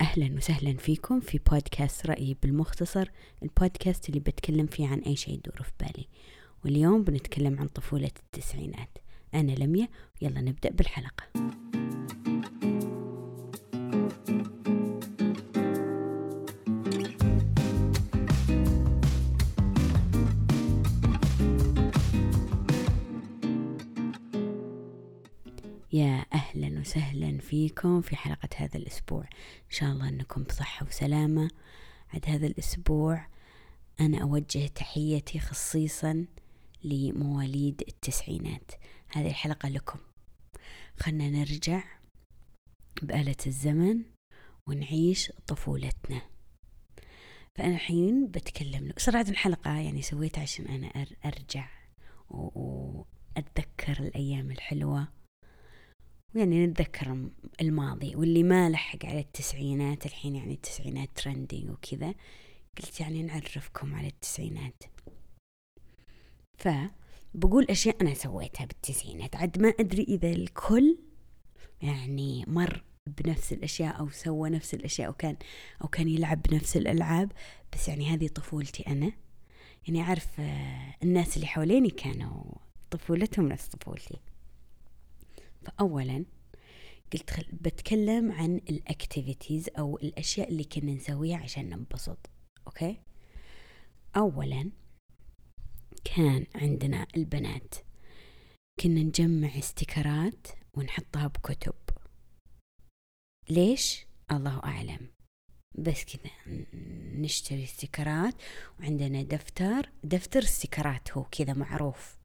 أهلا وسهلا فيكم في بودكاست رأيي بالمختصر البودكاست اللي بتكلم فيه عن أي شيء يدور في بالي. واليوم بنتكلم عن طفولة التسعينات. أنا لميا يلا نبدأ بالحلقة. وسهلا فيكم في حلقة هذا الأسبوع. إن شاء الله أنكم بصحة وسلامة. عد هذا الأسبوع أنا أوجه تحيتي خصيصا لمواليد التسعينات. هذه الحلقة لكم. خلنا نرجع بآلة الزمن ونعيش طفولتنا. فأنا الحين بتكلم صراحة الحلقة يعني سويتها عشان أنا أرجع وأتذكر الأيام الحلوة. ويعني نتذكر الماضي واللي ما لحق على التسعينات الحين يعني التسعينات ترندي وكذا قلت يعني نعرفكم على التسعينات. فبقول أشياء أنا سويتها بالتسعينات عد ما أدري إذا الكل يعني مر بنفس الأشياء أو سوى نفس الأشياء أو كان أو كان يلعب بنفس الألعاب بس يعني هذه طفولتي أنا. يعني أعرف آه، الناس اللي حواليني كانوا طفولتهم نفس طفولتي. فأولا قلت خل... بتكلم عن ال activities أو الأشياء اللي كنا نسويها عشان ننبسط okay؟ اولا كان عندنا البنات كنا نجمع استيكرات ونحطها بكتب. ليش؟ الله أعلم. بس كذا نشتري استيكرات وعندنا دفتر دفتر استيكرات هو كذا معروف.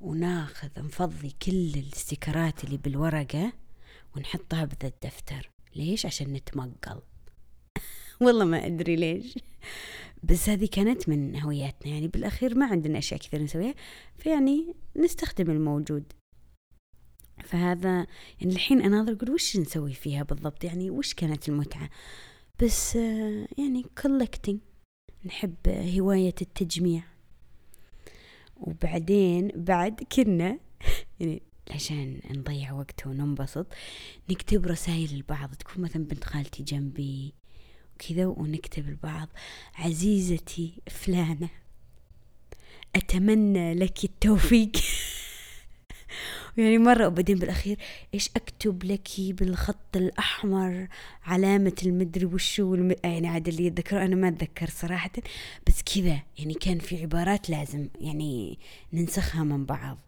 وناخذ نفضي كل الاستيكرات اللي بالورقة ونحطها بذا الدفتر. ليش؟ عشان نتمقل. والله ما أدري ليش. بس هذه كانت من هوياتنا. يعني بالأخير ما عندنا أشياء كثير نسويها فيعني نستخدم الموجود. فهذا يعني الحين أناظر أقول وش نسوي فيها بالضبط؟ يعني وش كانت المتعة؟ بس يعني collecting. نحب هواية التجميع. وبعدين بعد كنا يعني عشان نضيع وقت وننبسط نكتب رسائل لبعض. تكون مثلا بنت خالتي جنبي وكذا ونكتب لبعض عزيزتي فلانة أتمنى لك التوفيق. يعني مرة وبعدين بالأخير إيش أكتب لك بالخط الأحمر؟ علامة المدري وشو والم... يعني عاد اللي يتذكر أنا ما أتذكر صراحة. بس كذا يعني كان في عبارات لازم يعني ننسخها من بعض.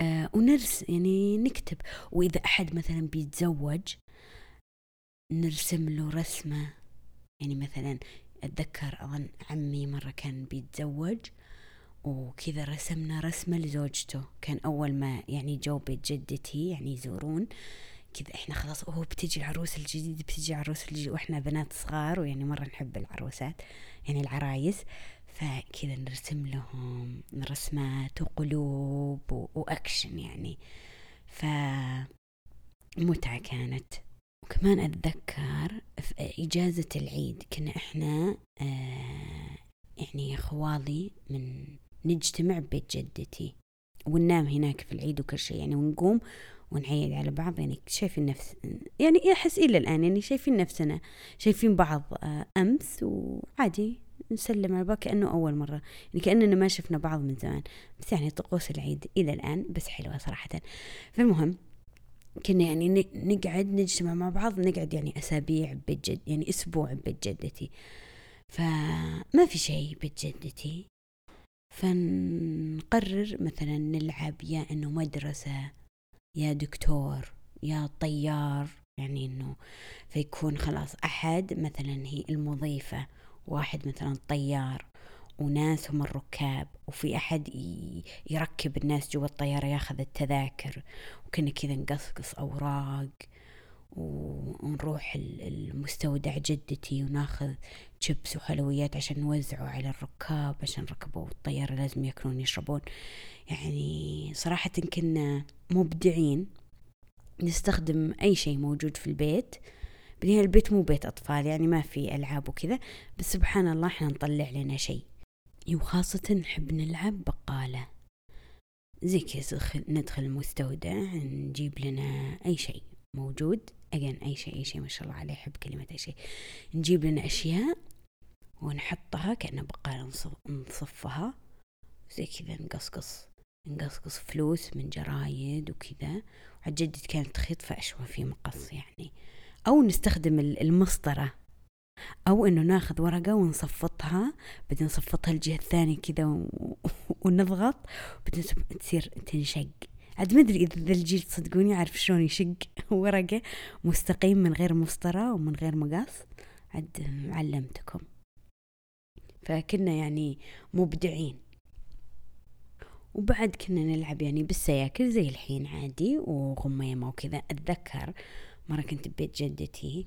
آه ونرس يعني نكتب. وإذا أحد مثلا بيتزوج نرسم له رسمة. يعني مثلا أتذكر أظن عمي مرة كان بيتزوج. وكذا رسمنا رسمة لزوجته. كان أول ما يعني جو بيت جدتي يعني يزورون. كذا إحنا خلاص هو بتجي العروس الجديد بتجي العروس الجديد. وإحنا بنات صغار ويعني مرة نحب العروسات يعني العرايس. فكذا نرسم لهم رسمات وقلوب وأكشن يعني. ف متعة كانت. وكمان أتذكر في إجازة العيد كنا إحنا آه يعني خوالي من نجتمع ببيت جدتي. وننام هناك في العيد وكل شيء. يعني ونقوم ونعيد على بعض. يعني شايفين نفس يعني أحس إلى الآن يعني شايفين نفسنا. شايفين بعض آه، أمس وعادي. نسلم على بعض كأنه أول مرة. يعني كأننا ما شفنا بعض من زمان. بس يعني طقوس العيد إلى الآن بس حلوة صراحة. فالمهم كنا يعني نقعد نجتمع مع بعض. نقعد يعني أسابيع بيت جد يعني أسبوع بيت جدتي. فما في شيء بيت جدتي. فنقرر مثلا نلعب يا إنه مدرسة يا دكتور يا طيار يعني إنه فيكون خلاص أحد مثلا هي المضيفة واحد مثلا طيار وناس هم الركاب وفي أحد يركب الناس جوا الطيارة ياخذ التذاكر وكنا كذا نقصقص أوراق. ونروح المستودع جدتي وناخذ شيبس وحلويات عشان نوزعه على الركاب عشان ركبوا الطيارة لازم ياكلون يشربون. يعني صراحة كنا مبدعين نستخدم أي شيء موجود في البيت. بالنهاية البيت مو بيت أطفال يعني ما في ألعاب وكذا بس سبحان الله إحنا نطلع لنا شيء. وخاصة نحب نلعب بقالة. زي كذا ندخل المستودع نجيب لنا أي شيء. موجود. أجن أي شيء أي شيء ما شاء الله عليه يحب كلمة أي شيء. نجيب لنا أشياء ونحطها كأنه بقالة نصفها. زي كذا نقصقص نقصقص فلوس من جرايد وكذا. وعجدت كانت تخيط فأشوى في مقص يعني. أو نستخدم المسطرة. أو إنه ناخذ ورقة ونصفطها بعدين نصفطها الجهة الثانية كذا. ونضغط. بعدين تصير تنشق. عاد ما أدري إذا الجيل تصدقوني يعرف شلون يشق ورقة مستقيم من غير مسطرة ومن غير مقص عاد علمتكم. فكنا يعني مبدعين. وبعد كنا نلعب يعني بالسياكل زي الحين عادي وغميمة وكذا. أتذكر مرة كنت ببيت جدتي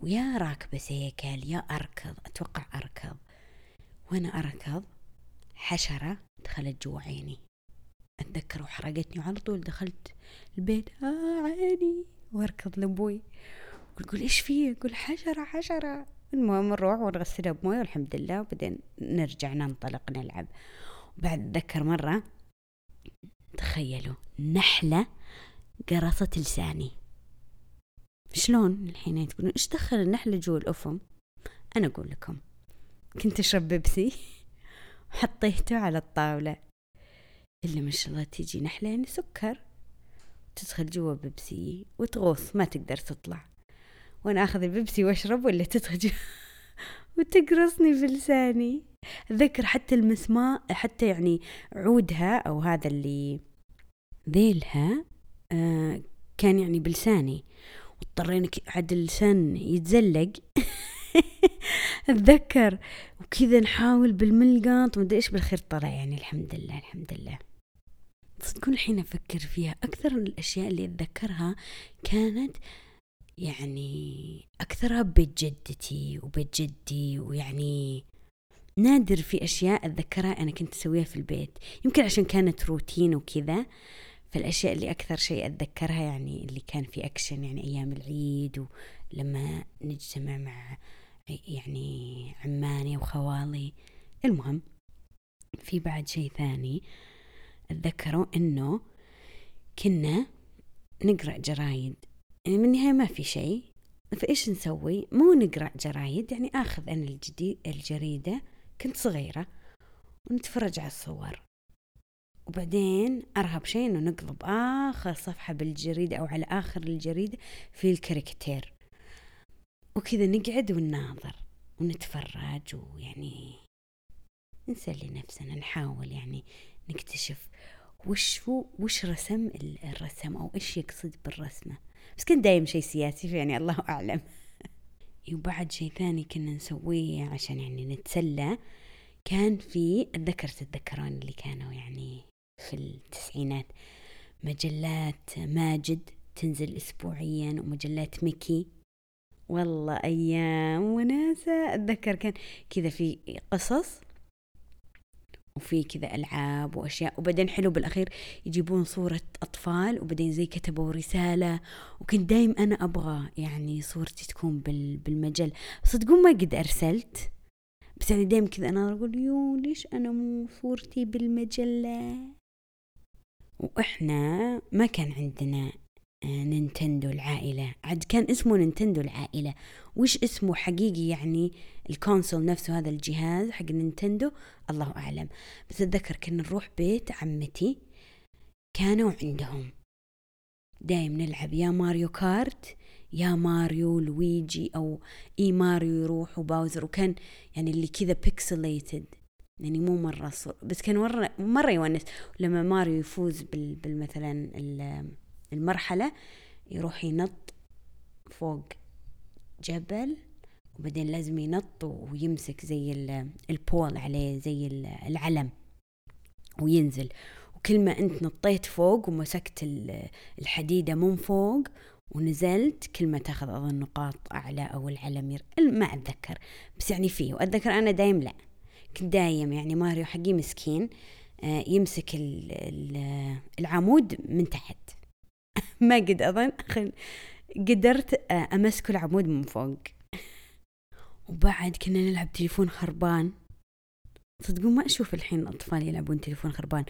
ويا راكبة سيكل يا أركض. أتوقع أركض. وأنا أركض حشرة دخلت جوا عيني. أتذكر وحرقتني وعلى طول دخلت البيت آه عيني وأركض لأبوي. يقول إيش فيه؟ أقول حشرة حشرة. المهم نروح ونغسلها بموية والحمد لله وبعدين نرجع ننطلق نلعب. وبعد أتذكر مرة تخيلوا نحلة قرصت لساني. شلون الحين تقولون؟ إيش دخل النحلة جوا الأفم أنا أقول لكم كنت أشرب بيبسي وحطيته على الطاولة. إلا ما شاء الله تيجي يعني سكر تدخل جوا بيبسي وتغوص ما تقدر تطلع. وأنا أخذ البيبسي وأشرب ولا تدخل جوا؟ وتقرصني في لساني. أتذكر حتى المسمار حتى يعني عودها أو هذا اللي ذيلها آه كان يعني بلساني. واضطرينا عاد اللسان يتزلق. أتذكر. وكذا نحاول بالملقط ومدري إيش بالخير طلع يعني الحمد لله الحمد لله. تصدقون الحين أفكر فيها أكثر الأشياء اللي أتذكرها كانت يعني أكثرها ببيت جدتي وبيت جدي ويعني نادر في أشياء أتذكرها أنا كنت أسويها في البيت. يمكن عشان كانت روتين وكذا فالأشياء اللي أكثر شيء أتذكرها يعني اللي كان في أكشن يعني أيام العيد ولما نجتمع مع يعني عماني وخوالي. المهم في بعد شيء ثاني. أتذكره إنه كنا نقرأ جرايد. يعني من النهاية ما في شيء. فإيش نسوي؟ مو نقرأ جرايد يعني آخذ أنا الجديد الجريدة كنت صغيرة ونتفرج على الصور. وبعدين أرهب شيء إنه نقلب آخر صفحة بالجريدة أو على آخر الجريدة في الكاريكاتير وكذا نقعد ونناظر ونتفرج ويعني نسلي نفسنا نحاول يعني نكتشف وش هو وش رسم الرسم أو إيش يقصد بالرسمة. بس كان دايم شيء سياسي يعني الله أعلم. وبعد شيء ثاني كنا نسويه عشان يعني نتسلى. كان في أتذكر تتذكرون اللي كانوا يعني في التسعينات. مجلات ماجد تنزل أسبوعيا ومجلات ميكي. والله أيام وناسة. أتذكر كان كذا في قصص وفي كذا ألعاب وأشياء. وبعدين حلو بالأخير يجيبون صورة أطفال وبعدين زي كتبوا رسالة. وكنت دايم أنا أبغى يعني صورتي تكون بالمجلة. صدقون ما قد أرسلت. بس يعني دايم كذا أنا أقول يو ليش أنا مو صورتي بالمجلة؟ وإحنا ما كان عندنا نينتندو العائلة. عاد كان اسمه نينتندو العائلة. وش اسمه حقيقي يعني ال console نفسه هذا الجهاز حق نينتندو؟ الله أعلم. بس أتذكر كنا نروح بيت عمتي. كانوا عندهم. دايم نلعب. يا ماريو كارت يا ماريو لويجي أو إي ماريو يروح وباوزر. وكان يعني اللي كذا pixelated يعني مو مرة صور بس كان مرة مرة يونس. لما ماريو يفوز بال المرحلة يروح ينط فوق جبل وبعدين لازم ينط ويمسك زي البول عليه زي العلم وينزل. وكل ما انت نطيت فوق ومسكت الحديدة من فوق ونزلت كل ما تاخذ أظن نقاط أعلى أو العلم. ما أتذكر. بس يعني فيه وأتذكر أنا دايم لا. كنت دايم يعني ماريو حقي مسكين آه، يمسك العمود من تحت. ما قد أظن. قدرت آه، امسك العمود من فوق. وبعد كنا نلعب تليفون خربان. صدقون ما أشوف الحين اطفال يلعبون تليفون خربان.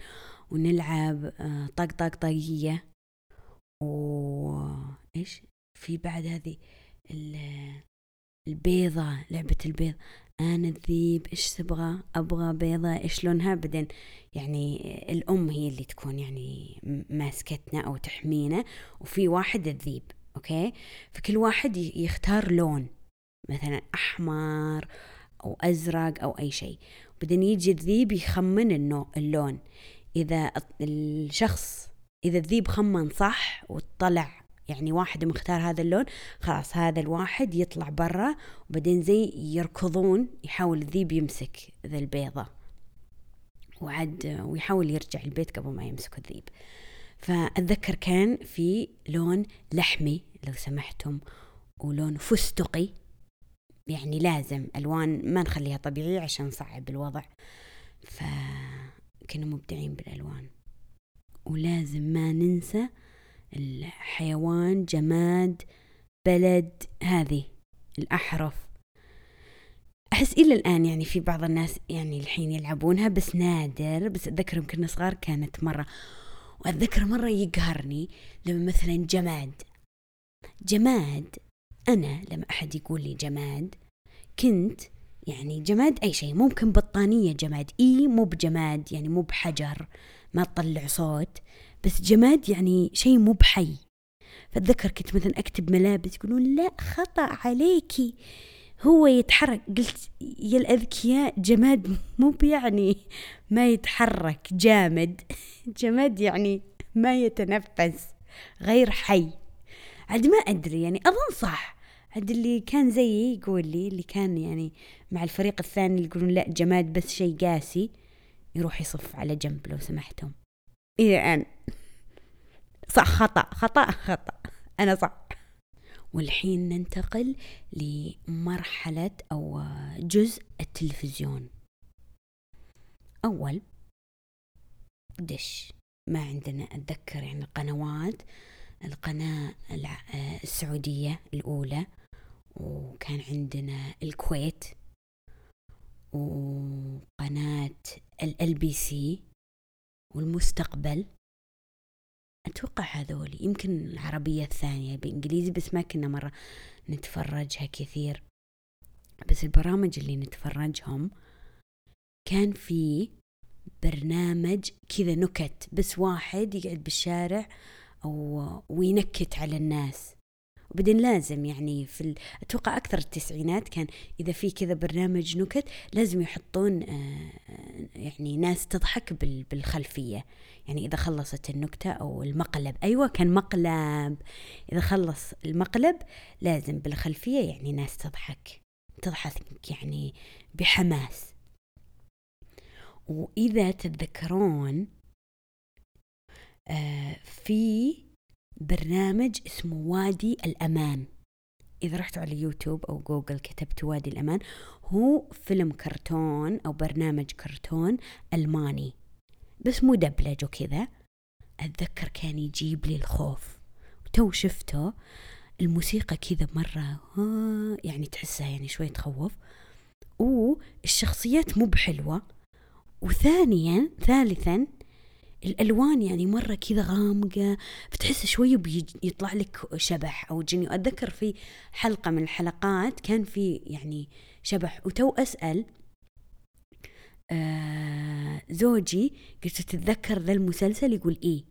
ونلعب آه، طق طق طاقية. و إيش؟ في بعد هذه البيضة لعبة البيض أنا الذيب إيش تبغى؟ أبغى بيضة إيش لونها؟ بعدين يعني الأم هي اللي تكون يعني ماسكتنا أو تحمينا وفي واحد الذيب أوكي؟ فكل واحد يختار لون مثلا أحمر أو أزرق أو أي شيء. بعدين يجي الذيب يخمن النوع اللون. إذا الشخص إذا الذيب خمن صح وطلع يعني واحد مختار هذا اللون خلاص هذا الواحد يطلع برا وبعدين زي يركضون يحاول الذيب يمسك ذا البيضة. وعد ويحاول يرجع البيت قبل ما يمسك الذيب. فأتذكر كان في لون لحمي لو سمحتم ولون فستقي. يعني لازم ألوان ما نخليها طبيعية عشان نصعب الوضع. فكنا مبدعين بالألوان. ولازم ما ننسى الحيوان جماد بلد هذه الأحرف. أحس إلى الآن يعني في بعض الناس يعني الحين يلعبونها بس نادر بس أتذكر كنا صغار كانت مرة وأتذكر مرة يقهرني لما مثلا جماد. جماد أنا لما أحد يقول لي جماد كنت يعني جماد أي شيء ممكن بطانية جماد إي مو بجماد يعني مو بحجر ما تطلع صوت. بس جماد يعني شيء مو بحي. فأتذكر كنت مثلا أكتب ملابس يقولون لا خطأ عليكي هو يتحرك. قلت يا الأذكياء جماد مو بيعني ما يتحرك جامد. جماد يعني ما يتنفس غير حي. عاد ما أدري يعني أظن صح. عاد اللي كان زيي يقول لي اللي كان يعني مع الفريق الثاني اللي يقولون لا جماد بس شيء قاسي يروح يصف على جنب لو سمحتم. أنا صح خطأ خطأ خطأ. أنا صح. والحين ننتقل لمرحلة أو جزء التلفزيون. أول دش. ما عندنا أتذكر يعني القنوات القناة السعودية الأولى وكان عندنا الكويت وقناة LBC. والمستقبل؟ أتوقع هذول يمكن العربية الثانية بإنجليزي بس ما كنا مرة نتفرجها كثير. بس البرامج اللي نتفرجهم كان في برنامج كذا نكت بس واحد يقعد بالشارع أو وينكت على الناس. وبعدين لازم يعني في. أتوقع أكثر التسعينات كان إذا في كذا برنامج نكت لازم يحطون آه، يعني ناس تضحك بال... بالخلفية. يعني إذا خلصت النكتة أو المقلب. أيوه كان مقلب. إذا خلص المقلب لازم بالخلفية يعني ناس تضحك. تضحك يعني بحماس. وإذا تتذكرون آه في برنامج اسمه وادي الأمان. إذا رحتوا على يوتيوب أو جوجل كتبتوا وادي الأمان هو فيلم كرتون أو برنامج كرتون ألماني. بس مدبلج وكذا. أتذكر كان يجيب لي الخوف. تو شفته الموسيقى كذا مرة يعني تحسها يعني شوي تخوف. والشخصيات مو بحلوة. وثانيا ثالثا الألوان يعني مرة كذا غامقة فتحس شوي بيطلع لك شبح. أو جني أتذكر في حلقة من الحلقات كان في يعني شبح. وتو أسأل آه زوجي قلت تتذكر ذا المسلسل؟ يقول إيه.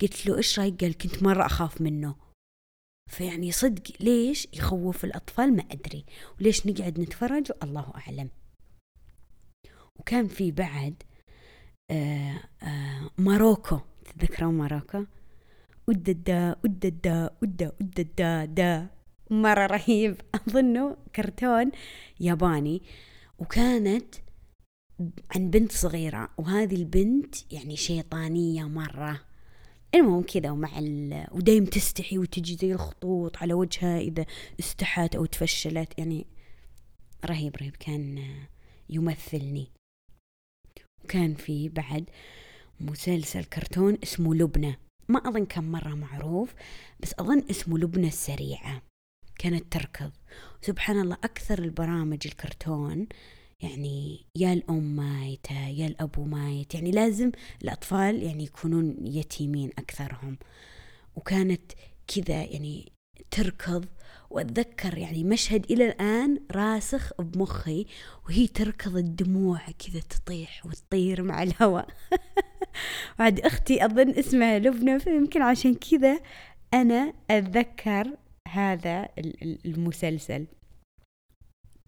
قلت له إيش رأيك؟ قال كنت مرة أخاف منه. فيعني صدق ليش يخوف الأطفال؟ ما أدري. وليش نقعد نتفرج؟ الله أعلم. وكان في بعد ماروكو. تتذكرون ماروكو؟ وددا وددا ودا وددا دا مرة رهيب. أظنه كرتون ياباني. وكانت عن بنت صغيرة. وهذه البنت يعني شيطانية مرة. المهم كذا ومع ال... ودايم تستحي وتجي زي الخطوط على وجهها إذا استحت أو تفشلت. يعني رهيب رهيب. كان يمثلني. وكان في بعد مسلسل كرتون اسمه لبنى. ما أظن كان مرة معروف بس أظن اسمه لبنى السريعة. كانت تركض. سبحان الله أكثر البرامج الكرتون يعني يا الأم مايتة يا الأبو مايت يعني لازم الأطفال يعني يكونون يتيمين أكثرهم. وكانت كذا يعني تركض وأتذكر يعني مشهد إلى الآن راسخ بمخي وهي تركض الدموع كذا تطيح وتطير مع الهواء. بعد أختي أظن اسمها لبنى فيمكن عشان كذا أنا أتذكر هذا المسلسل.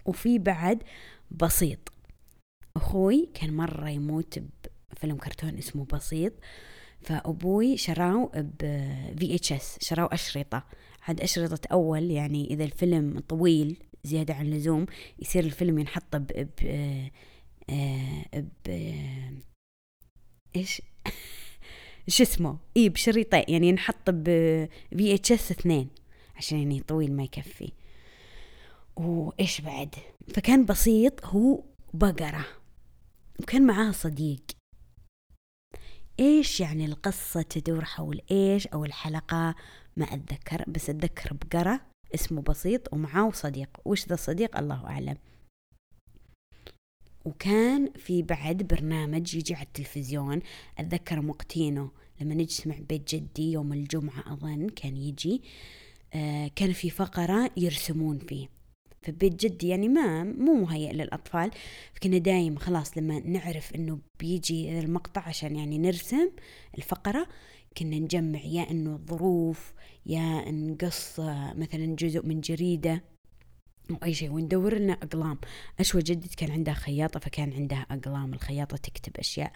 وفي بعد بسيط. أخوي كان مرة يموت بفيلم كرتون اسمه بسيط. فأبوي شراو VHS شراو أشرطة. عاد أشرطة أول يعني إذا الفيلم طويل زيادة عن اللزوم يصير الفيلم ينحط ب ب ب, ب إيش؟ شو اسمه؟ اي بشريطين يعني ينحط ب VHS اثنين عشان يعني طويل ما يكفي. وإيش بعد؟ فكان بسيط هو بقرة وكان معاه صديق. إيش يعني القصة تدور حول إيش أو الحلقة؟ ما أتذكر بس أتذكر بقرة اسمه بسيط ومعاه صديق. وش ذا الصديق؟ الله أعلم. وكان في بعد برنامج يجي على التلفزيون. أتذكر مقتينه لما نجتمع بيت جدي يوم الجمعة أظن كان يجي. آه كان في فقرة يرسمون فيه. في بيت جدي يعني ما مو مهيئ للأطفال فكنا دايم خلاص لما نعرف إنه بيجي المقطع عشان يعني نرسم الفقرة كنا نجمع يا إنه ظروف يا نقص مثلا جزء من جريدة أو أي شيء وندور لنا أقلام. أشوى جدتي كان عندها خياطة فكان عندها أقلام الخياطة تكتب أشياء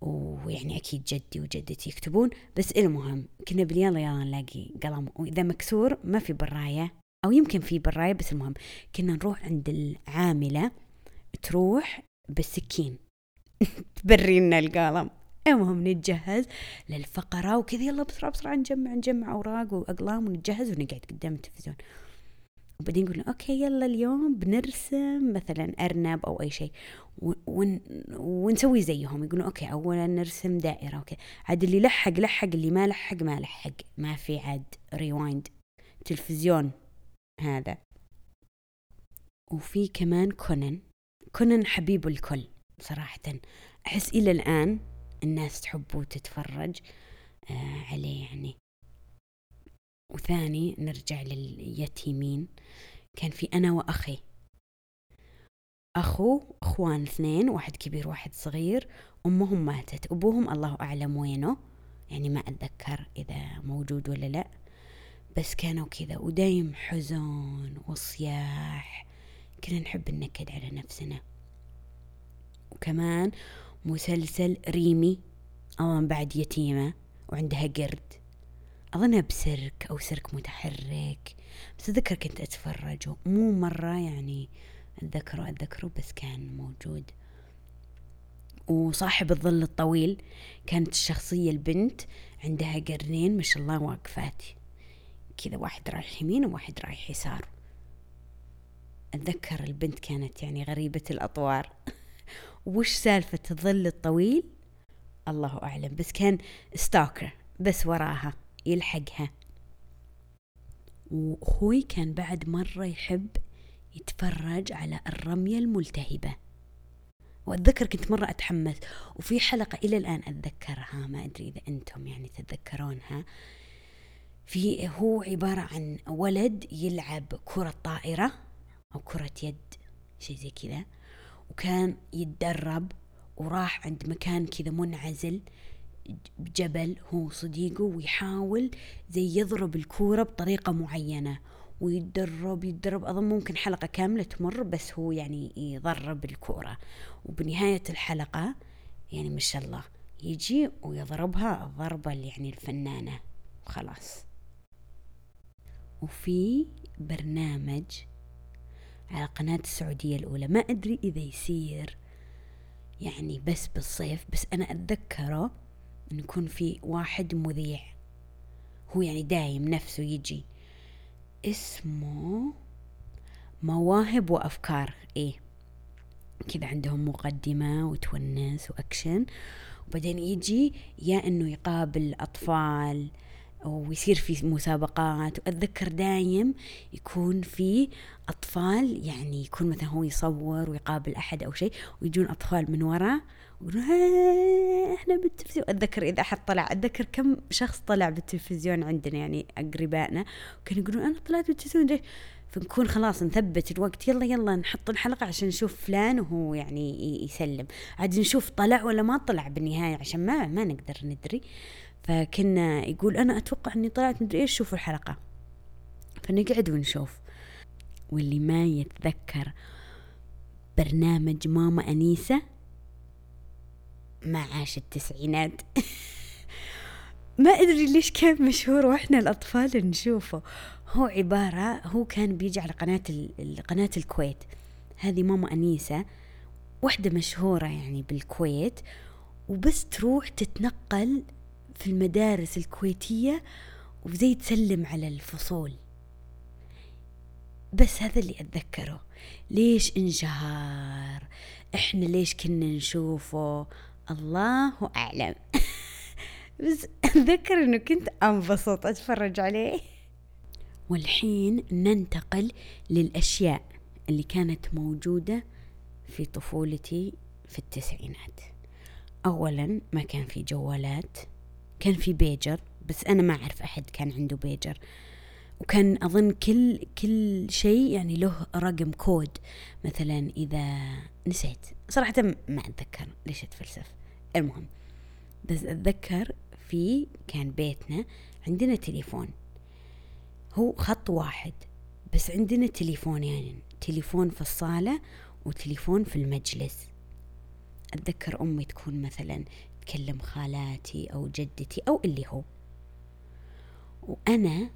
ويعني أكيد جدي وجدتي يكتبون. بس المهم كنا باليلا يلا نلاقي قلم وإذا مكسور ما في براية. أو يمكن في براية بس المهم كنا نروح عند العاملة تروح بالسكين. تبري لنا القلم. المهم نتجهز للفقرة وكذا يلا بسرعة بسرعة نجمع نجمع أوراق وأقلام ونتجهز ونقعد قدام التلفزيون. وبعدين قلنا okay يلا اليوم بنرسم مثلا أرنب أو أي شيء ون ونسوي زيهم. يقولون okay اولا نرسم دائرة okay. عاد اللي لحق لحق اللي ما لحق ما لحق. ما في عاد ريوايند تلفزيون. هذا. وفي كمان كونن. كونن حبيب الكل صراحة. أحس إلى الآن الناس تحبه وتتفرج آه عليه يعني. وثاني نرجع لليتيمين. كان في أنا وأخي. أخو أخوان اثنين واحد كبير واحد صغير. أمهم ماتت. أبوهم الله أعلم وينه؟ يعني ما أتذكر إذا موجود ولا لأ. بس كانوا كذا ودايم حزن وصياح. كنا نحب النكد على نفسنا. وكمان مسلسل ريمي أظن بعد يتيمة وعندها قرد. أظنها بسيرك أو سيرك متحرك. بس أتذكر كنت أتفرج مو مرة يعني أتذكره أتذكره بس كان موجود. وصاحب الظل الطويل كانت الشخصية البنت عندها قرنين ما شاء الله واقفات. كذا واحد رايح يمين وواحد رايح يسار. أتذكر البنت كانت يعني غريبة الأطوار. وش سالفة الظل الطويل؟ الله أعلم بس كان ستاكر بس وراها يلحقها. وأخوي كان بعد مرة يحب يتفرج على الرمية الملتهبة. وأتذكر كنت مرة أتحمس. وفي حلقة إلى الآن أتذكرها ما أدري إذا أنتم يعني تتذكرونها. في هو عبارة عن ولد يلعب كرة طائرة أو كرة يد شيء زي كذا. وكان يتدرب وراح عند مكان كذا منعزل بجبل هو صديقه ويحاول زي يضرب الكورة بطريقة معينة. ويتدرب يتدرب أظن ممكن حلقة كاملة تمر بس هو يعني يضرب الكورة. وبنهاية الحلقة يعني ما شاء الله يجي ويضربها الضربة اللي يعني الفنانة. وخلاص وفي برنامج على قناة السعودية الأولى. ما أدري إذا يصير يعني بس بالصيف بس أنا أتذكره إن يكون في واحد مذيع. هو يعني دايم نفسه يجي. اسمه مواهب وأفكار. إيه. كذا عندهم مقدمة وتونس وأكشن. وبعدين يجي يا إنه يقابل أطفال ويصير في مسابقات. وأتذكر دايم يكون في أطفال يعني يكون مثلا هو يصور ويقابل أحد أو شيء ويجون أطفال من ورا يقولون "ها، إحنا بالتلفزيون. أتذكر إذا أحد طلع أتذكر كم شخص طلع بالتلفزيون عندنا يعني أقربائنا وكانوا يقولون أنا طلعت بالتلفزيون ليش؟ فنكون خلاص نثبت الوقت يلا يلا نحط الحلقة عشان نشوف فلان وهو يعني يسلم. عاد نشوف طلع ولا ما طلع بالنهاية عشان ما ما نقدر ندري. فكنا يقول أنا أتوقع إني طلعت مدري إيش شوفوا الحلقة. فنقعد ونشوف. واللي ما يتذكر برنامج ماما أنيسة ما عاش التسعينات. ما أدري ليش كان مشهور وإحنا الأطفال نشوفه. هو عبارة هو كان بيجي على قناة قناة الكويت. هذه ماما أنيسة واحدة مشهورة يعني بالكويت وبس تروح تتنقل في المدارس الكويتية وزي تسلم على الفصول. بس هذا اللي أتذكره. ليش انشهر إحنا ليش كنا نشوفه؟ الله أعلم. بس أتذكر أنه كنت أنبسط أتفرج عليه. والحين ننتقل للأشياء اللي كانت موجودة في طفولتي في التسعينات. أولا ما كان في جوالات. كان في بيجر بس أنا ما أعرف أحد كان عنده بيجر. وكان أظن كل كل شيء يعني له رقم كود. مثلا إذا نسيت. صراحة ما أتذكر ليش أتفلسف. المهم بس أتذكر في كان بيتنا عندنا تليفون. هو خط واحد بس عندنا تليفونين يعني تليفون في الصالة وتليفون في المجلس. أتذكر أمي تكون مثلا تكلم خالاتي أو جدتي أو اللي هو. وأنا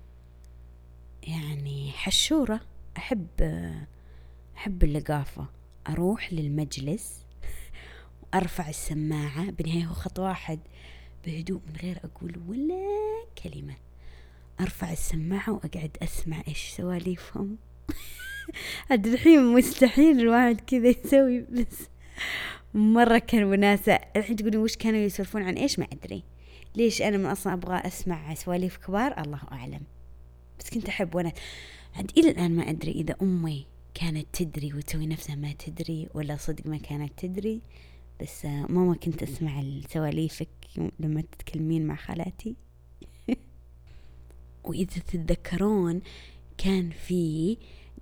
يعني حشورة أحب أحب اللقافة. أروح للمجلس وأرفع السماعة. بالنهاية هو خط واحد بهدوء من غير أقول ولا كلمة. أرفع السماعة وأقعد أسمع إيش سواليفهم. عاد الحين مستحيل الواحد كذا يسوي بس مرة كان وناسة الحين تقولي وش كانوا يسولفون عن إيش؟ ما أدري. ليش أنا من أصلا أبغى أسمع سواليف كبار؟ الله أعلم. بس كنت أحب وأنا عاد إلى الآن ما أدري إذا أمي كانت تدري وتسوي نفسها ما تدري ولا صدق ما كانت تدري. بس آه، ماما كنت أسمع سواليفك لما تتكلمين مع خالاتي. وإذا تتذكرون كان في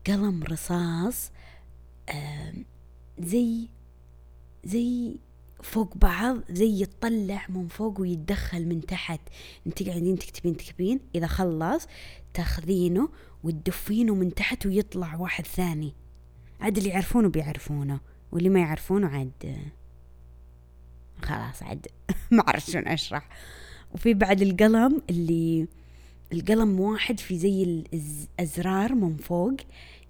قلم رصاص زي زي فوق بعض زي يتطلع من فوق ويتدخل من تحت. انت قاعدين تكتبين تكتبين. إذا خلص تاخذينه وتدفينه من تحت ويطلع واحد ثاني. عاد اللي يعرفونه بيعرفونه واللي ما يعرفونه عاد خلاص عاد ما أعرف شلون أشرح. وفي بعد القلم اللي القلم واحد في زي الأزرار من فوق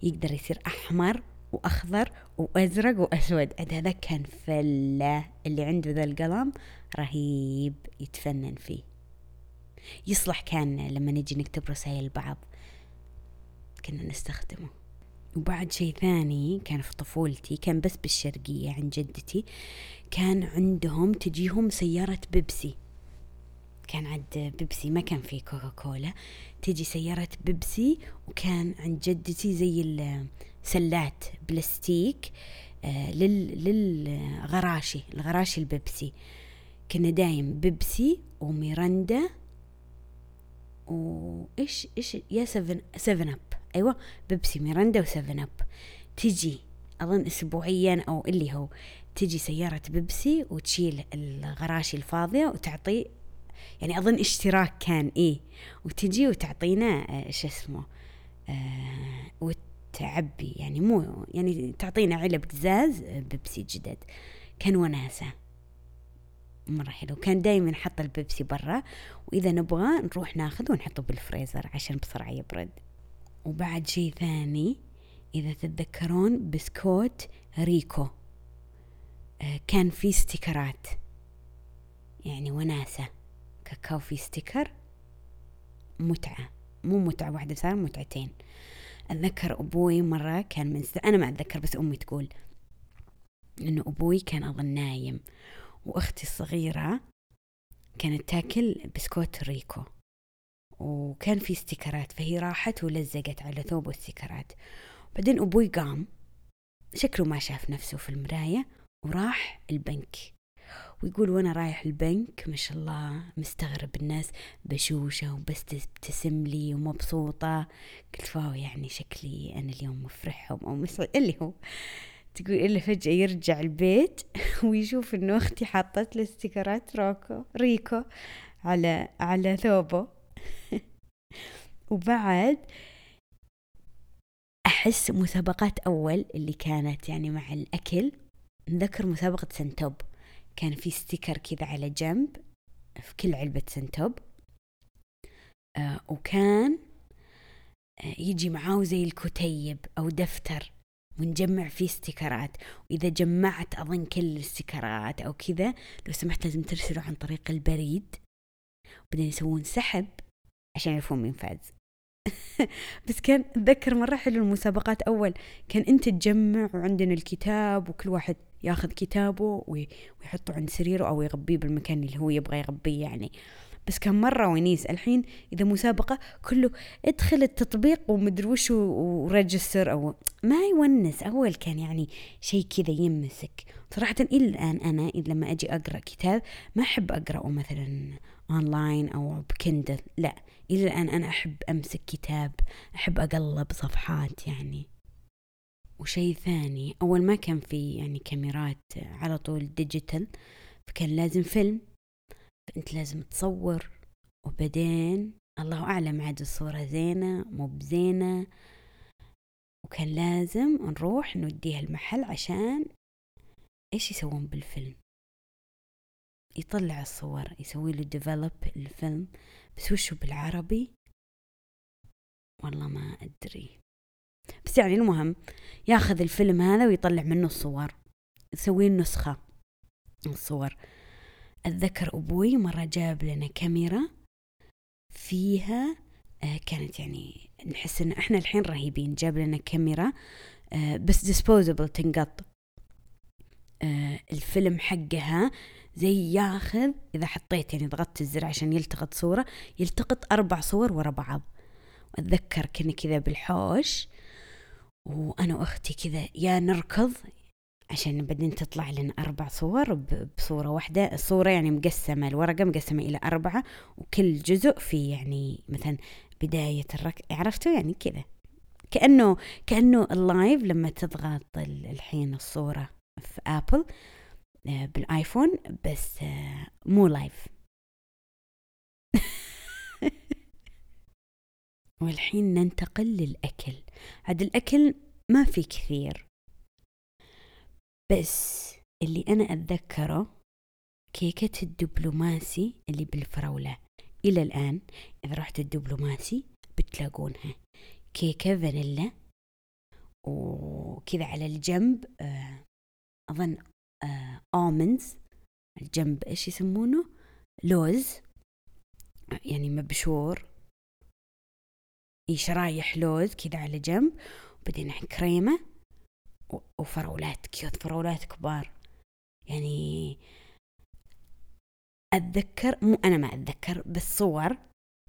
يقدر يصير أحمر. وأخضر وأزرق وأسود. عاد هذا كان فلة اللي عنده ذا القلم رهيب يتفنن فيه. يصلح كان لما نجي نكتب رسائل بعض كنا نستخدمه. وبعد شيء ثاني كان في طفولتي كان بس بالشرقية عند جدتي كان عندهم تجيهم سيارة بيبسي. كان عند بيبسي ما كان في كوكا كولا تجي سيارة بيبسي وكان عند جدتي زي السلات بلاستيك آه، لل للغراشي الغراشي البيبسي. كنا دايم بيبسي وميرندا وايش إيش يا سفن سفن أب. أيوه بيبسي ميرندا وسفن أب. تجي أظن اسبوعيا أو اللي هو تجي سيارة بيبسي وتشيل الغراشي الفاضية وتعطي يعني أظن اشتراك كان إيه. وتجي وتعطينا آه، شو اسمه آه وتعبي يعني مو يعني تعطينا علب قزاز آه، بيبسي جدد. كان وناسة. مرة حلو. كان دايما نحط البيبسي برا وإذا نبغى نروح ناخذ ونحطه بالفريزر عشان بسرعة يبرد. وبعد شيء ثاني إذا تتذكرون بسكوت ريكو. آه، كان في ستيكرات. يعني وناسة. كاكاو في sticker. متعة. مو متعة واحدة صار متعتين. أتذكر أبوي مرة كان من س... أنا ما أتذكر بس أمي تقول إنه أبوي كان أظن نايم وأختي الصغيرة كانت تاكل بسكوت ريكو وكان في stickers فهي راحت ولزقت على ثوب ال stickers. بعدين أبوي قام شكله ما شاف نفسه في المراية وراح البنك. ويقول وأنا رايح البنك ما شاء الله مستغرب الناس بشوشة وبس تبتسم لي ومبسوطة. قلت wow يعني شكلي أنا اليوم مفرحهم أو مسعد اللي هو تقول إلا فجأة يرجع البيت ويشوف إنه أختي حطت له stickers روكو ريكو على على ثوبه. وبعد أحس مسابقات أول اللي كانت يعني مع الأكل. نذكر مسابقة سنتوب. كان في sticker كذا على جنب في كل علبة سنتوب. آه وكان آه يجي معاه زي الكتيب أو دفتر ونجمع فيه stickers وإذا جمعت أظن كل ال stickers أو كذا لو سمحت لازم ترسلوا عن طريق البريد. بعدين يسوون سحب عشان يعرفون مين فاز. بس كان أتذكر مرة حلو المسابقات. أول كان أنت تجمع وعندنا الكتاب وكل واحد ياخذ كتابه ويحطه عند سريره أو يغبيه بالمكان اللي هو يبغى يغبيه يعني. بس كان مرة ونيس الحين إذا مسابقة كله ادخل التطبيق ومدري وش ورجستر أو ما يونس أول كان يعني شيء كذا يمسك. صراحة إلى الآن أنا لما أجي أقرأ كتاب ما أحب أقرأه مثلا أونلاين أو ب Kindle لا. إلى الآن أنا أحب أمسك كتاب أحب أقلب صفحات يعني. وشيء ثاني. أول ما كان في يعني كاميرات على طول digital فكان لازم فيلم. فأنت لازم تصور. وبعدين الله أعلم عاد الصورة زينة مو بزينة. وكان لازم نروح نوديها المحل عشان إيش يسوون بالفيلم. يطلع الصور يسوي له ديفلوب الفيلم. بس وشو بالعربي؟ والله ما أدري. بس يعني المهم. ياخذ الفيلم هذا ويطلع منه الصور. يسوي نسخة الصور. أتذكر أبوي مرة جاب لنا كاميرا فيها آه كانت يعني نحس إن إحنا الحين رهيبين. جاب لنا كاميرا آه بس ديسبوزبل تنقط. آه الفيلم حقها زي ياخذ إذا حطيت يعني ضغطت الزر عشان يلتقط صورة يلتقط أربع صور ورا بعض. وأتذكر كنا كذا بالحوش. وأنا وأختي كذا يا نركض عشان بعدين تطلع لنا أربع صور بصورة واحدة الصورة يعني مقسمة الورقة مقسمة إلى أربعة وكل جزء في يعني مثلا بداية الرك عرفتوا يعني كذا؟ كأنه كأنه اللايف لما تضغط الحين الصورة في آبل آه، بالآيفون بس آه، مو لايف والحين ننتقل للأكل. هذا الأكل ما في كثير. بس اللي أنا أتذكره كيكة الدبلوماسي اللي بالفراولة. إلى الآن إذا رحت الدبلوماسي بتلاقونها. كيكة فانيلا وكذا على الجنب آه، أظن آمنز الجنب إيش يسمونه؟ لوز يعني مبشور. شرايح لوز كذا على جنب وبعدين كريمة وفراولات cute فراولات كبار. يعني أتذكر مو أنا ما أتذكر بس صور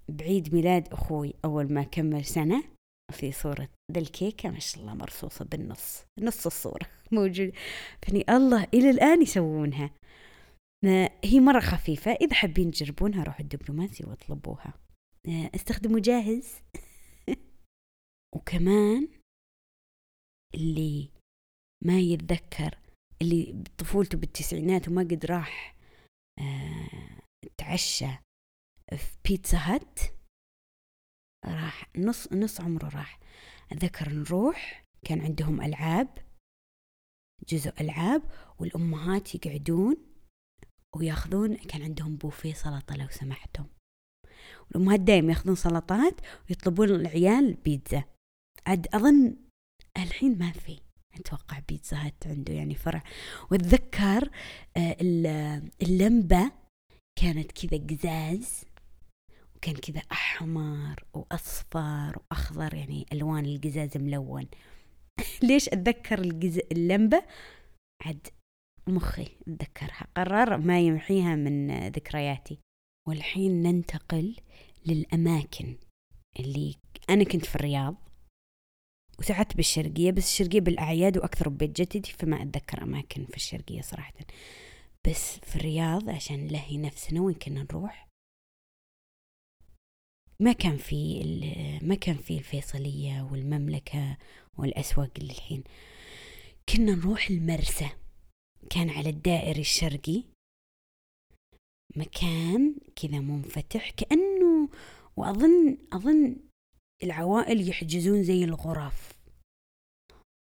بعيد ميلاد أخوي أول ما كمل سنة في صورة ذا الكيكة. ما شاء الله مرصوصة بالنص نص الصورة موجود فني الله إلى الآن يسوونها. هي مرة خفيفة إذا حابين تجربونها روحوا الدبلوماسي واطلبوها. استخدموا جاهز؟ وكمان اللي ما يتذكر اللي بطفولته بالتسعينات وما قد راح آه تعشى في بيتزا هات راح نص نص عمره راح. أتذكر نروح كان عندهم ألعاب جزء ألعاب والأمهات يقعدون وياخذون كان عندهم بوفيه سلطة لو سمحتم. والأمهات دايم ياخذون سلطات ويطلبون العيال بيتزا. عاد أظن الحين ما في. أتوقع بيتزا هات عنده يعني فرع. وأتذكر آه، اللمبة كانت كذا قزاز وكان كذا أحمر وأصفر وأخضر يعني ألوان القزاز ملون. ليش أتذكر. اللمبة؟ عد مخي أتذكرها. قرر ما يمحيها من ذكرياتي. والحين ننتقل للأماكن اللي أنا كنت في الرياض. وساعات بالشرقية بس الشرقية بالأعياد وأكثر ببيت جدتي فما أتذكر أماكن في الشرقية صراحة. بس في الرياض عشان نلهي نفسنا وين كنا نروح ما كان في ما كان في الفيصلية والمملكة والأسواق اللي الحين. كنا نروح المرسى كان على الدائري الشرقي. مكان كذا منفتح كأنه وأظن أظن العوائل يحجزون زي الغرف.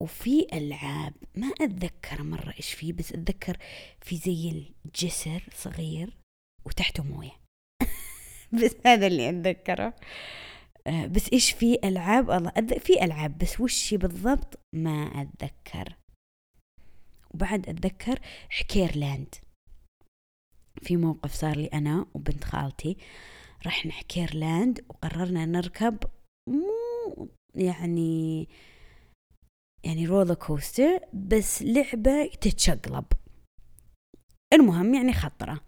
وفي ألعاب ما أتذكر مرة إيش فيه بس أتذكر في زي الجسر صغير وتحته موية. بس هذا اللي أتذكره. آه، بس إيش في ألعاب؟ الله في ألعاب بس وش بالضبط؟ ما أتذكر. وبعد أتذكر حكير لاند في موقف صار لي أنا وبنت خالتي. رحنا حكير لاند وقررنا نركب مو يعني يعني roller coaster بس لعبة تتشقلب. المهم يعني خطرة.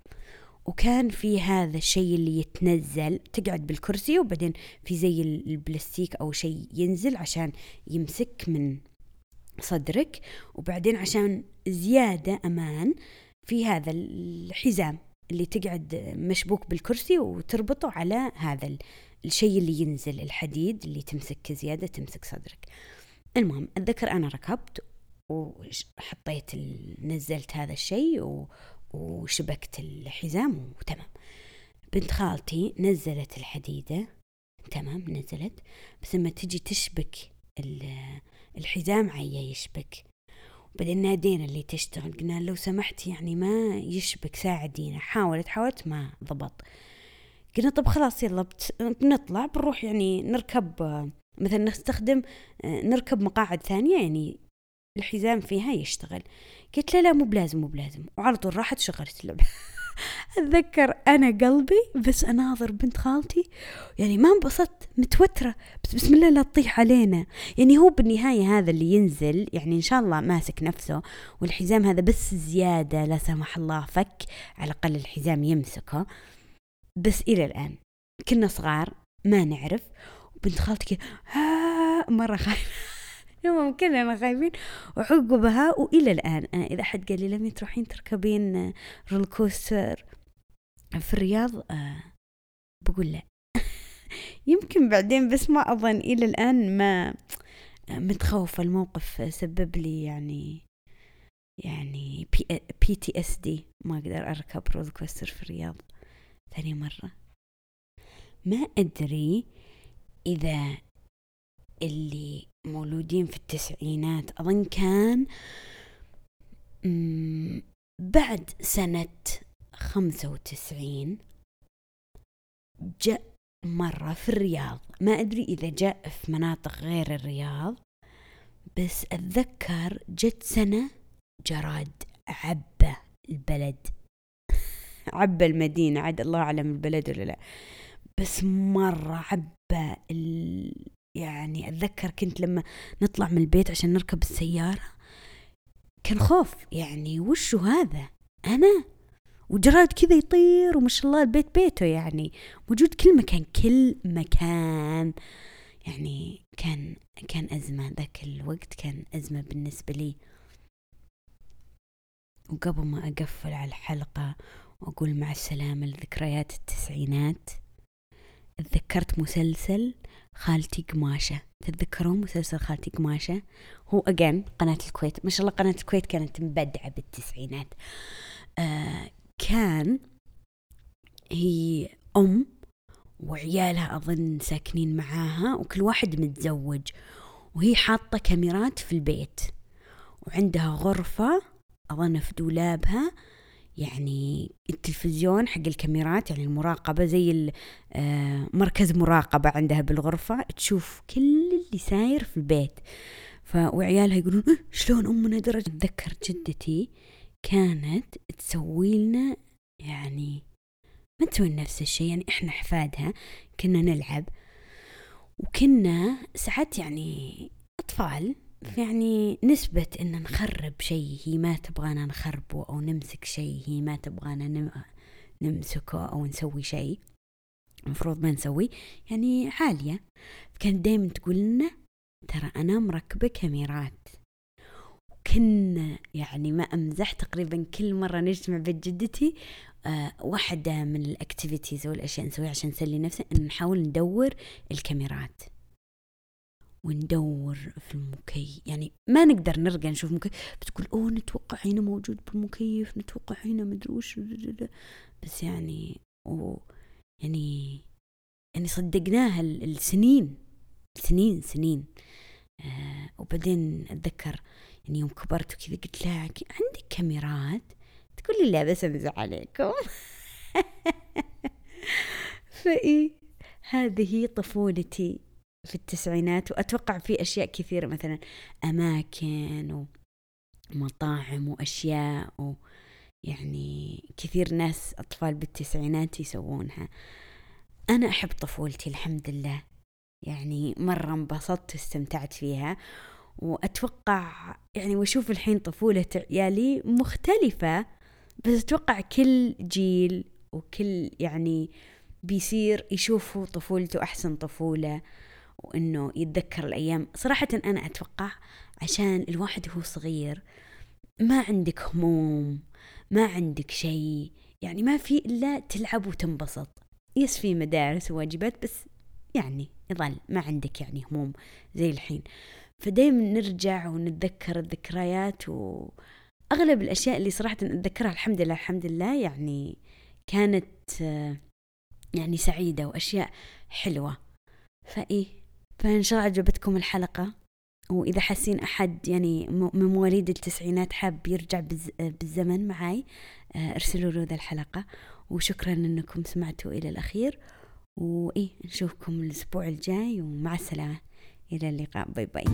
وكان في هذا الشيء اللي يتنزل تقعد بالكرسي وبعدين في زي البلاستيك أو شيء ينزل عشان يمسك من صدرك وبعدين عشان زيادة أمان في هذا الحزام اللي تقعد مشبوك بالكرسي وتربطه على هذا الشيء اللي ينزل الحديد اللي تمسك زيادة تمسك صدرك. المهم أتذكر أنا ركبت وحطيت نزلت هذا الشيء وشبكت الحزام وتمام. بنت خالتي نزلت الحديدة تمام نزلت. بس لما تجي تشبك الحزام عيا يشبك. بعدين نادينا اللي تشتغل قلنا لو سمحت يعني ما يشبك ساعدينا. حاولت حاولت ما ضبط. قلنا طب خلاص يلا بنطلع بنروح يعني نركب مثلا نستخدم نركب مقاعد ثانية يعني الحزام فيها يشتغل. قلت له لا مو بلازم مو بلازم. وعلى طول راحت شغلت اللعبة. أتذكر أنا قلبي بس أناظر بنت خالتي يعني ما انبسطت متوترة. بس بسم الله لا تطيح علينا. يعني هو بالنهاية هذا اللي ينزل يعني إن شاء الله ماسك نفسه والحزام هذا بس زيادة لا سمح الله فك على الأقل الحزام يمسكه. بس إلى الآن. كنا صغار ما نعرف. وبنت خالتي كذا مرة خايفة. المهم كلنا خايفين وعقبها وإلى الآن. أنا إذا حد قال لي لم تروحين تركبين roller coaster في الرياض آه بقول لا. يمكن بعدين بس ما أظن. إلى الآن ما متخوفة. الموقف سبب لي يعني يعني بي, PTSD ما أقدر أركب roller coaster في الرياض. ثاني مرة. ما أدري إذا اللي مولودين في التسعينات أظن كان بعد سنة خمسة وتسعين جاء مرة في الرياض. ما أدري إذا جاء في مناطق غير الرياض بس أتذكر جت سنة جراد عبى البلد. عبى المدينة عاد الله أعلم البلد ولا لا. بس مرة عبى يعني أتذكر كنت لما نطلع من البيت عشان نركب السيارة كان خوف يعني وشو هذا؟ أنا؟ وجراد كذا يطير وما شاء الله البيت بيته يعني. موجود كل مكان كل مكان. يعني كان كان أزمة ذاك الوقت كان أزمة بالنسبة لي. وقبل ما أقفل على الحلقة وأقول مع السلامة لذكريات التسعينات. تذكرت مسلسل خالتي قماشة. تتذكرون مسلسل خالتي قماشة؟ هو أجان قناة الكويت. ما شاء الله قناة الكويت كانت مبدعة بالتسعينات. آه كان هي أم وعيالها أظن ساكنين معاها وكل واحد متزوج. وهي حاطة كاميرات في البيت. وعندها غرفة أظن في دولابها يعني التلفزيون حق الكاميرات يعني المراقبة زي آه، مركز مراقبة عندها بالغرفة تشوف كل اللي ساير في البيت. وعيالها يقولون إيه شلون أمنا درجة أتذكر جدتي كانت تسوي لنا يعني ما تسوي نفس الشيء يعني إحنا أحفادها كنا نلعب. وكنا ساعات يعني أطفال يعني نسبة إن نخرب شيء هي ما تبغانا نخربه أو نمسك شيء هي ما تبغانا نمسكه أو نسوي شيء. المفروض ما نسوي. يعني عالية. كانت دايما تقول لنا ترى أنا مركبة كاميرات. وكنا يعني ما أمزح تقريبا كل مرة نجتمع بيت جدتي آه واحدة من الأكتيفيتيز أو الأشياء نسويها عشان نسلي نفسنا إن نحاول ندور الكاميرات. وندور في المكيف. يعني ما نقدر نرقى نشوف مكيف. بتقول أوه نتوقع هنا موجود بالمكيف نتوقع هنا مدري وش بس يعني و يعني يعني صدقناها السنين سنين سنين. آه وبعدين أتذكر يعني يوم كبرت وكذا قلت لها عندك كاميرات؟ تقول لي لا بس امزح عليكم. فإيه هذه طفولتي. في التسعينات وأتوقع في أشياء كثيرة مثلا أماكن ومطاعم وأشياء و يعني كثير ناس أطفال بالتسعينات يسوونها. أنا أحب طفولتي الحمد لله. يعني مرة انبسطت واستمتعت فيها. وأتوقع يعني وأشوف الحين طفولة عيالي مختلفة بس أتوقع كل جيل وكل يعني بيصير يشوفوا طفولته أحسن طفولة. وإنه يتذكر الأيام. صراحة أنا أتوقع عشان الواحد هو صغير ما عندك هموم ما عندك شيء يعني ما في إلا تلعب وتنبسط. يس في مدارس وواجبات بس يعني يظل ما عندك يعني هموم زي الحين. فدايما نرجع ونتذكر الذكريات وأغلب الأشياء اللي صراحة أتذكرها الحمد لله الحمد لله يعني كانت يعني سعيدة وأشياء حلوة. فإيه فإن شاء الله عجبتكم الحلقة. وإذا حاسين أحد يعني من مواليد التسعينات حاب يرجع بالزمن معاي آه، أرسلوا له ذا الحلقة. وشكرا أنكم سمعتوا إلى الأخير. وإيه نشوفكم الأسبوع الجاي ومع السلامة. إلى اللقاء. bye bye.